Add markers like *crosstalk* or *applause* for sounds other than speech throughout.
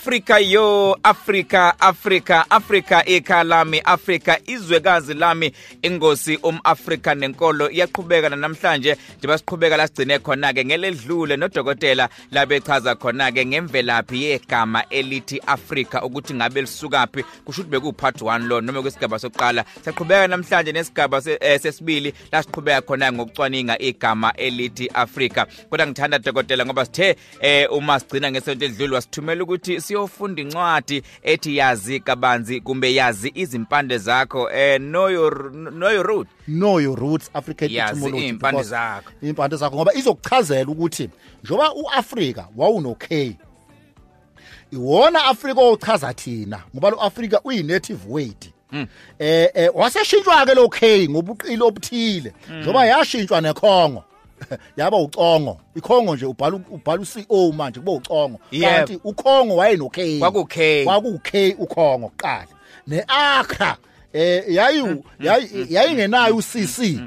Africa yo Africa Africa Africa ekhalami Africa izwekazi lami ingosi umAfrika nenkolo iyaqhubeka namhlanje njengoba siqhubeka la sigcine khona ke ngeledlule nodokotela labechaza khona ke ngemvelaphi yegama elithi Africa ukuthi ngabe lisukapi kusho ukuthi beku part 1 lo noma kwesigaba sokuqala. Siyaqhubeka namhlanje nesigaba eh, sesibili la siqhubeka khona ngokucwaninga igama elithi Africa kodwa ngithanda dokotela ngoba sithe eh, uma sigcina ngesonto edlule wasithumela ukuthi siyofunda incwadi ethi yazi kabanzi kumbe yazi izimpande zakho eh know your know your root. Know your roots african Yazi etymology iy'mpande because- zakho. iy'mpande zakho ngoba izokuchazela ukuthi njengoba uAfrika wawuno K iwona Afrika ochaza thina ngoba lo Afrika uyi native word eh eh waseshintshwa ke lo K ngobuqili obuthile njengoba yashintshwa nekhongo. *laughs* yaba ucongo. Ikhongo nje ubhala ubhala uCO manje kuba ucongo. Yebo. kanti ukhongo wayeno K Kwaku-K. kwaku K ukhongo kuqala neAkra eh yayi yayi- yayingenayo uCC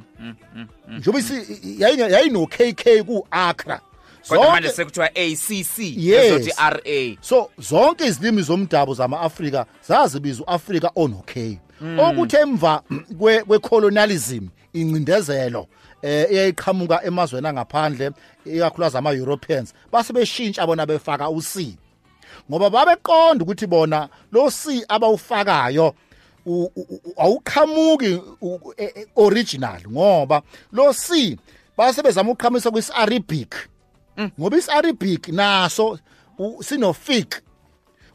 njengoba isi- yayinge- yayino KK ku Accra kodwa manje zonke sekuthiwa ACC Yes. ezothi RA so zonke izilimi zomdabu zama-Afrika zazibiza uAfrika ono K okuthi emva kwe kwe colonialism incindezelo eh eyayiqhamuka emazweni angaphandle ikakhulukazi ama Europeans base beshintsha bona befaka uC. Ngoba babeqonda ukuthi bona lo C abawufakayo awuqhamuki e- e- original ngoba lo C base bezama uqhamisa kwisi-Arabic ngoba isi-Arabic naso u- sino fik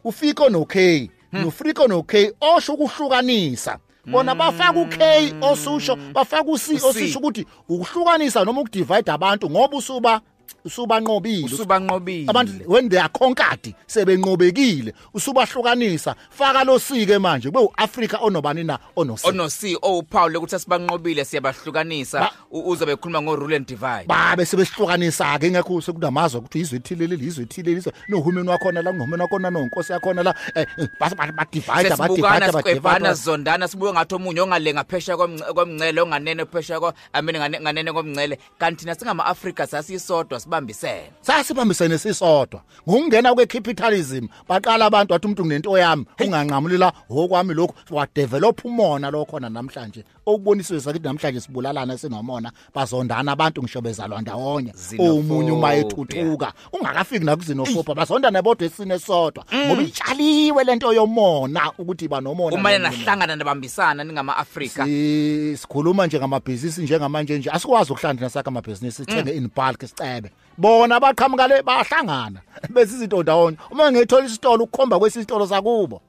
ufiko no K no friko no K osho ukuhlukanisa. Bona bafaka uK osusho bafaka uC osusho ukuthi ukuhlukanisa noma ukudivide abantu ngoba usuba usubanqobile usubanqobile. abantu when they are conquered sebenqobekile usubahlukanisa. Faka lo sike manje kube uAfrica onobani na? Onosi. Ono C owuphawu lokuthi asibanqobile siyabahlukanisa Ba- u- uzobe ekhuluma ngo rule and divide. Babe sebesihlukanisa ke ngekho sekunamazwe ukuthi izwe ethile leli izwe ethile leli nohulumeni wakhona la nohulumeni wakhona nonkosi yakhona la eh, eh, bas- ba ba divide ba sesibukana divide ba siqebhana divide sizondana sibuke ngathi omunye ongale ngaphesha komnce- komngcele onganene phesha ko amene ngane- nganene komngcele kanti thina singama Africa sasisodwa sibambisene. Sasibambisene sisodwa. Ngokungena kwecapitalism baqala abantu wathi umuntu nginento yami unganqamulela okwami lokho wadevelop umona lo khona namhlanje. Okuboniswe sakithi namhlanje sibulalana sinomona bazondana abantu ngisho bezalwa ndawonye. Xenophobia. omunye uma ethuthuka ungakafiki nakuzinofopa bazondana bodwa esine sodwa. Ngoba itshaliwe lento yomona ukuthi banomona uma nomunye. nahlangana nabambisana ningama Africa Si- sikhuluma nje ngamabhizinisi njengamanje nje asikwazi ukuhlandina sakhe amabhizinisi sithenge in bulk sicebe bona baqhamuka le bahlangana *laughs* bese izinto ndawonye uma ngithola isitolo ukukhomba kwesitolo sakubo.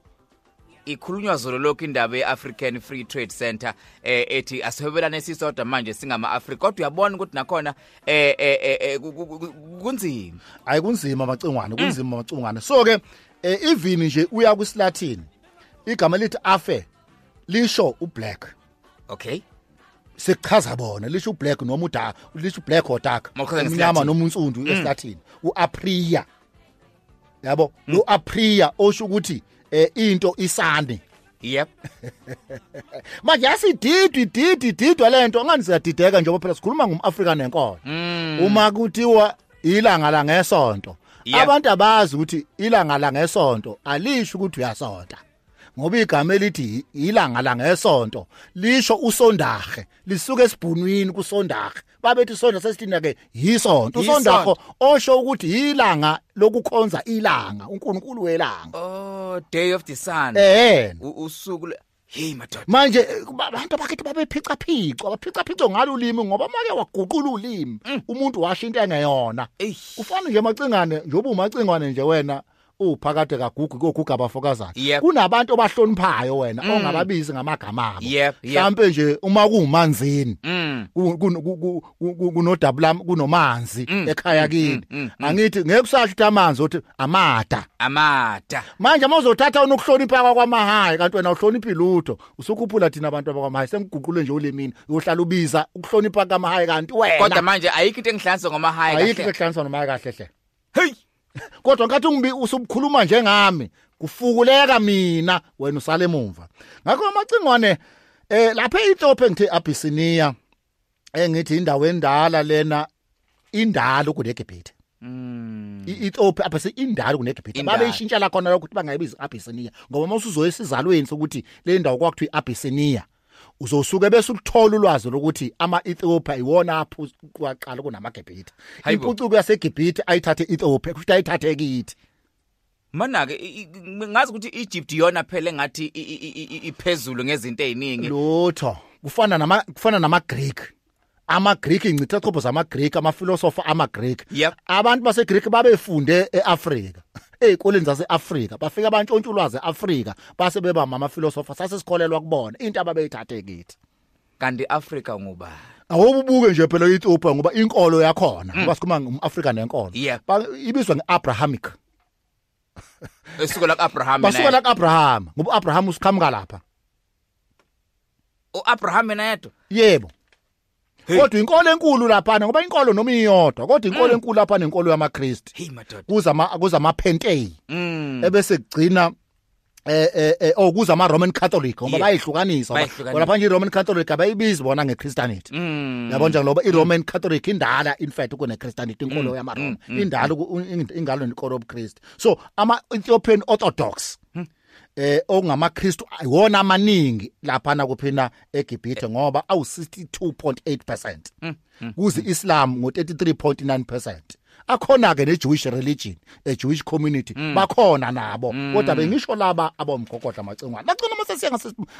Ikhulunywa zolo lokho indaba yeAfrican Free Trade Center eh ethi asihwebelane sisodwa manje singama Africa kodwa uyabona ukuthi nakhona eh eh eh, eh ku- ku- ku- kunzima. Hayi kunzima macingwane kunzima macingwane. So ke eh, even nje uya kwisilatin igama lithi afe lisho ublack. Okay. Sekuchaza bona lisho ublack noma uda lisho black or dark umnyama noma unsundu esilatin uapria yabo? Lo apria osho ukuthi eh, into isane. Yep. *laughs* Manje yasididwa ididwa ididwa lento ngani siyadideka njengoba phela sikhuluma ngumAfrika nenkolo? Uma kuthiwa ilanga la ngesonto abantu abazi ukuthi ilanga la ngesonto alisho ukuthi uyasonta. Ngoba igama elithi ilanga la ngesonto lisho usondahe lisuka esibhunwini kusondahe. Babethi sonda sesithina ke yisonto. Usondaho osho ukuthi ilanga lokukhonza ilanga uNkulunkulu welanga. Oh day of the sun. Eh. Usuku hey madoda. Manje eh, abantu bakithi babephica phica baphica phica ngalo ulimi ngoba make waguqula ulimi. Umuntu washo into engeyona Ey. kufana nje macingane njoba umacingwane nje wena uphakade kagugu koguga abafokazana. Yep. kunabantu abahloniphayo wena ongababizi ngamagama abo. Yep, yep. mhlambe nje uma kuumanzini mm. ku- ku- ku- ku- ku- ku- kunodabula kunomanzi Mm, ekhaya mm, kini. mm, mm, angithi ngeke kusasho ukuthi amanzi uthi amada amada manje mawuzothatha unokuhlonipha kwakwamahhayi kanti wena uhloniphi lutho? Usukhuphula thina abantu abakwamahhayi sengiguqule nje ulimini uyohlala ubiza ukuhlonipha kamahhayi kanti kodwa wena manje ayikho into engihlanisa ngoma high ayikho kahle kuhlanganiswa nomahhayi kahle hle. Hey! *laughs* kodwa nkathi ungibi usubukhuluma njengami kufukuleka mina wena usale emumva ngakho amacingwane eh lapha inhlophe ngithi Abyssinia engithi indawo endala lena indalo kuneGibhithe. i-Ethiopia apha seindalo kuneGibhithe. Indalo. babeyishintshela khona lokho ukuthi bangayibizi Abyssinia ngoba mawusuzoya esizalweni sokuthi le ndawo kwakuthiwa Abyssinia uzosuke bese ukuthola ulwazi lokuthi ama-Ethiopia iwona apho kwaqala kunamaGibhithe. Hayibo. impucuko yaseGibhithe ayithathe Ethiopia kusho ayithathe kithi. Mana ke i- i- ngazi ukuthi Egypt yona phela engathi i- i- i- i- iphezulu ngezinto eziningi lutho. Kufana nama kufana nama-Greek. ama-Greek incitha chopho zama-Greek ama-philosopher ama-Greek. Yep. abantu baseGreek babefunde eAfrika. Ezikoleni zaseAfrika bafika abantshontshulwazi eAfrika base beba mama philosopher sasesikholelwa kubona into ababeyithathe kithi. Kanti Africa nguba awububuke nje phela iEthiopia ngoba inkolo yakhona ngoba sikhuluma ngumAfrika nenkolo. Ibizwa ngeAbrahamic. Esuka la Abraham basuka la kuAbraham ngoba uAbraham usiqhamuka lapha uAbraham nayedwa yebo. Hey. Kodwa inkolo enkulu lapha ngoba inkolo noma iyodwa kodwa inkolo enkulu lapha nenkolo yamaKristu. Hey madoda. Kuzama kuzama pentay mm. Ebese kugcina eh eh oh kuza ama Roman Catholic ngoba bayihlukanisa ngoba lapha nje Roman Catholic abayibizi bona ngeChristianity mm. Yabo njalo ngoba iRoman Catholic indala in fact kune Christianity inkolo yama Roma indala ingalo nenkolo yobuKristu. So ama Ethiopian Orthodox eh okungamaKristu iwona amaningi lapha na kuphina eGibhithe ngoba awu 62.8% kuzi Islam ngo 33.9% akhona ke neJewish religion a Jewish community bakhona nabo. Kodwa bengisho laba abomgogodla macingwana bagcina mase siya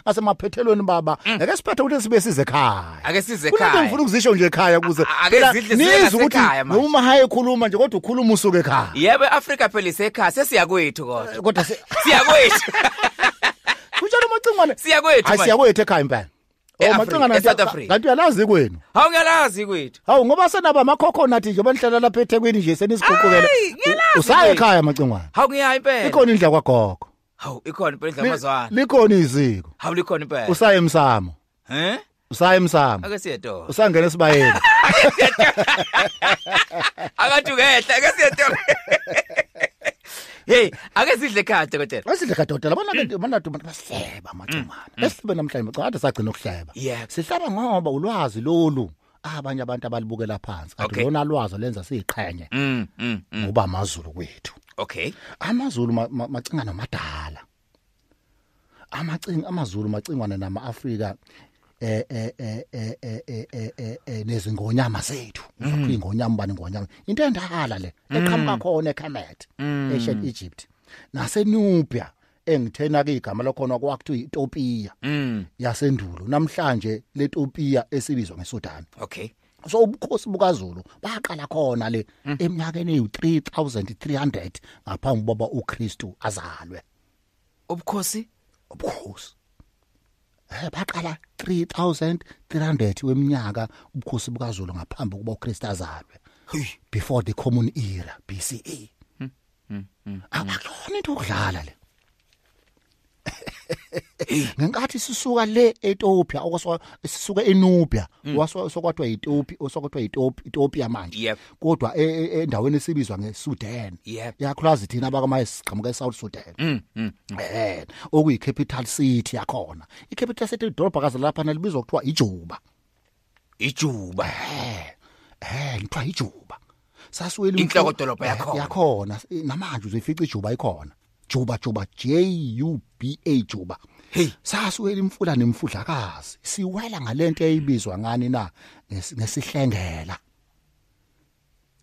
ngasemaphethelweni baba ake siphethe ukuthi sibe size ekhaya. Ake size Kunento ekhaya. ngifuna ukuzisho nje ekhaya kuze A- ake phela zidle sibe nizwe ukuthi ngasekhaya manje. noma haye khuluma nje kodwa ukhuluma usuke ekhaya. Yebo eAfrica phela isekhaya sesiya kwethu kodwa. Kodwa se- *laughs* siya kwethu. *laughs* kunjalo macingwane siya kwethu hayi manje. siyakwethu ekhaya impela. E-Africa, macingwane e-South Africa. kanti uyalazi kwenu? Hawu ngiyalazi kwethu. Hawu ngoba senaba ama coconut nje banihlala lapha eThekwini nje senisiqoqukela Ayi, ngiyalazi usaya kwethu. ekhaya macingwane hawu ngiya impela. Ikhona indla kwagogo hawu ikhona impela indlela Li- amazwana likhona iziko. Hawu likhona impela. Usaya emsamo. Eh usaya emsamo. Ake siyetola usangena esibayeni. *laughs* Akathi ungehla ake siyetola *laughs* hey ake sidle ekhaya dokotela Asidle kadodela bona ke bona tu basihleba macumana. Esibe namhlanje ngicela sagcina ukuhleba. Sihlaba ngoba ulwazi lolu abanye abantu abalibukela phansi. Kanti lona lwazi lenza mm mm mm. ngoba amazulu kwethu. okay Amazulu ma- ma- macinga namadala. Amacing amazulu macingwana namaAfrika eh eh eh eh eh eh eh, eh eh, nezingonyama zethu ukuthi ingonyama bani ingonyama into endala le eqhamuka khona eKhamet ancient Egypt naseNubia engithena ke igama lakhona kwakuthiwa iTopia mm. yasendulo. Namhlanje leTopia esibizwa ngeSudan. Okay. So ubukhosi bukaZulu baqala khona le eminyakeni eyi3300 ngaphambi baba uKristu azalwe. Ubukhosi? Ubukhosi. eh baqala 3300 weminyaka ubukhosi bukaZulu ngaphambi kuba uKristu azalwe. Hey. Before the common era BCE akakho into okudlala le. *laughs* ngenkathi sisuka le eTopia okwaswa sisuka eNubia waswa sokwathiwa iTopia osokwathiwa iTopia Ethiopia manje. Yep. kodwa e- e- endaweni esibizwa ngeSudan. Yep. yakhulazi thina abakamaye siqhamuka eSouth Sudan. Mm mm eh okuyi capital city yakhona. I capital city idolobha kaze lapha nalibizwa kuthiwa iJuba. Ijuba. Eh kuthiwa iJuba sasuwela Inhloko dolobha yakhona. yakhona. Namanje uzoyifica iJuba ikhona. Juba Juba J U B A Juba. Hey. Sasuwela imfula nemfudlakazi. Siwela ngalento eyibizwa ngani na? Ngesi- ngesihlengela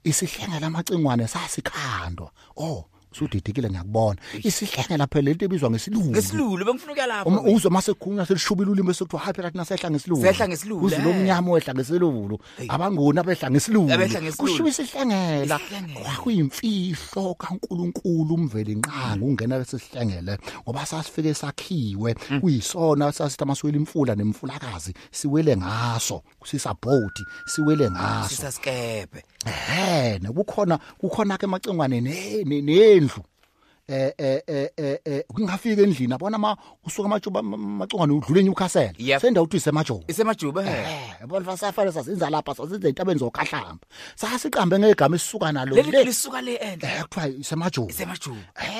isihlengela amacingwane sasikhandwa. Oh usudidikile ngiyakubona. Isihlengela phela lento ebizwa ngesilungu. Ngesilulu bengifuna ukuya lapho uma uzwe mase khulunywa selishubile ulimi sekuthiwa hayi phela thina sehla ngesilulu Sehla ngesilulu, uze eh. lomnyama wehla ngesilulu. Abangoni abehla ngesilulu. Abehla ngesilulu. kushiwo isihlengela Isihlengela. kwakuyimfihlo kaNkuluNkulu umveli nqanga ungena lesihlengele ngoba sasifike sakhiwe. Kuyisona sasithi amaswele imfula nemfulakazi siwele ngaso sisabhodi siwele ngaso. Sisaskebe eh kukhona kukhona ke emacingwane ne- ne- nendlu eh eh eh eh, eh kungafika endlini abona ama usuka amajuba macungane udlule eNewcastle Yep. senda uthi isemajobo isemajuba he. Eh, yabona fasafale sasenza lapha sasenza intabeni zokhahlamba sasiqambe ngegama esisuka nalo leli le. lisuka le endle eh kuthiwa isemajobo isemajuba.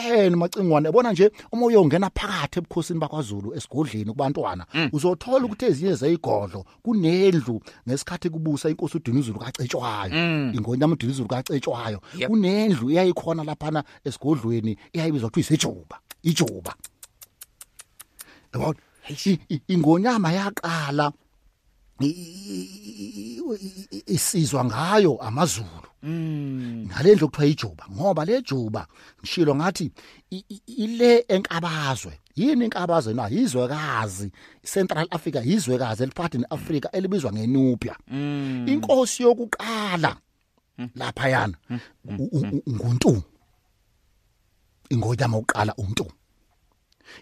Eh nimacingwane yabona nje uma uyongena phakathi ebukhosini bakwaZulu esigodleni kubantwana Mm. uzothola ukuthi ezinye zeyigodlo kunendlu ngesikhathi kubusa inkosi uDinizulu kacetshwayo ingonyama uDinizulu kacetshwayo Mm. Yep. kunendlu eyayikhona lapha esigodlweni eyayibizwa ukuthi isejuba ijuba yabona i- i- ingonyama yaqala i- i- i- i- isizwa ngayo amazulu ngalendlu kuthiwa ijuba ngoba le juba ngishilo ngathi i- i- ile enkabazwe yini inkabazwe na izwekazi Central Africa izwekazi eliphakathi neAfrica elibizwa ngeNubia inkosi yokuqala lapha yana u- u- u- nguntu ingonyama oqala untu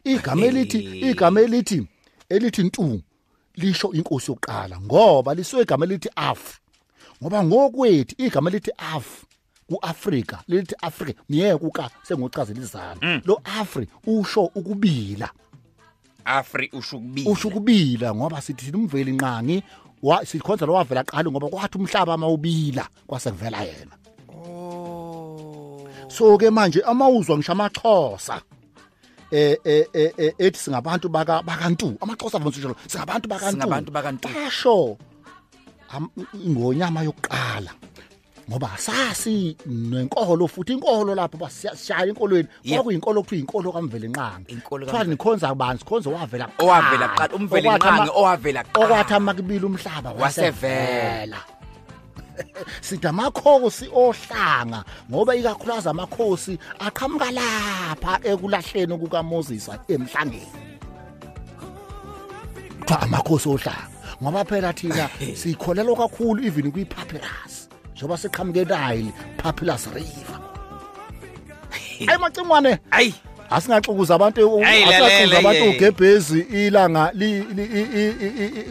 igama elithi igama elithi elithi ntu lisho inkosi yokuqala ngoba lisuke igama elithi af. Ngoba ngokwethu igama elithi af kuAfrika lithi Africa niye kuka sengochazela izana lo Afri usho ukubila. Afri ushukubili usho ukubila ngoba sithi umveli nqangi wa sikhonza lo wavela qala ngoba kwathi umhlaba amawubila kwasekuvela yena. So ke manje amawuzwa ngisho amaxhosa eh eh eh eh, ethi singabantu baka bakantu amaxhosa avamisa njalo singabantu bakantu Singabantu bakaNtu. basho am- ingonyama yokuqala ngoba sasi nenkolo futhi inkolo lapho basishaya enkolweni Yeah. kwakuyinkolo kuthiwa inkolo kamveli nqangi Inkolo kuthiwa nikhonza abantu sikhonza owavela kuqala. owavela kuqala umveli Okwathi ama- nqangi owavela kuqala. okwathi amakibili umhlaba Wasevela. *laughs* sithi amakhosi ohlanga ngoba ikakhulukazi amakhosi aqhamuka lapha ekulahleni kukaMoses emhlangeni. Kuthiwa amakhosi ohlanga ngoba phela thina *laughs* sikholelwa kakhulu even kwi-papyrus njengoba siqhamuke Nile papyrus river. *laughs* Ayi macingwane ayi asingaxukuza abantu lalela, abantu ugebhezi ilanga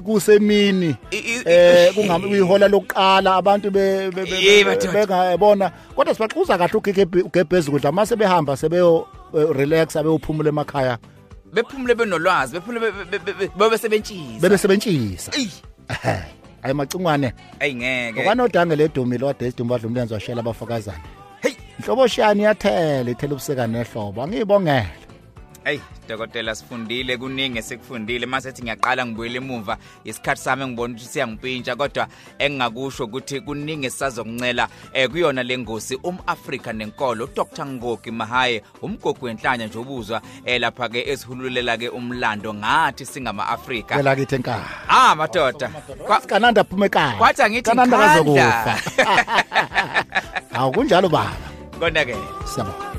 kusemini. Eh kungamihola lokuqala abantu bengayibona kodwa sibaxuza kahle ugebhezi kudla mase behamba sebeyo eh, relax abeyophumula emakhaya. Bephumule benolwazi bephumule be- be- be- be- bebe sebentshisa. Bebe sebentshisa. Eyi. Ayi macingwane ayi ngeke. Okwanodange ledumile wade isidumbu badla umlenze washela abafakazana. Hey inhlobo shani yathela ithela ubuseka nehlobo. Angiyibongela Hey dokotela sifundile kuningi esikufundile. Mase ethi ngiyaqala ngibuyele emuva isikhathi sami ngibona ukuthi siyangipintsha kodwa engingakusho ukuthi kuningi sisazokuncela eh kuyona lengosi umAfrika nenkolo Dr Ngogi Mahaye umgogo wenhlanya nje ubuzwa eh lapha ke esihululela ke umlando ngathi singama Afrika phela kithi enkaya ah madoda. Kwa- kananda aphume ekhaya. Kwathi angithi kananda kazokufa *laughs* awu kunjalo baba. Konake siyabona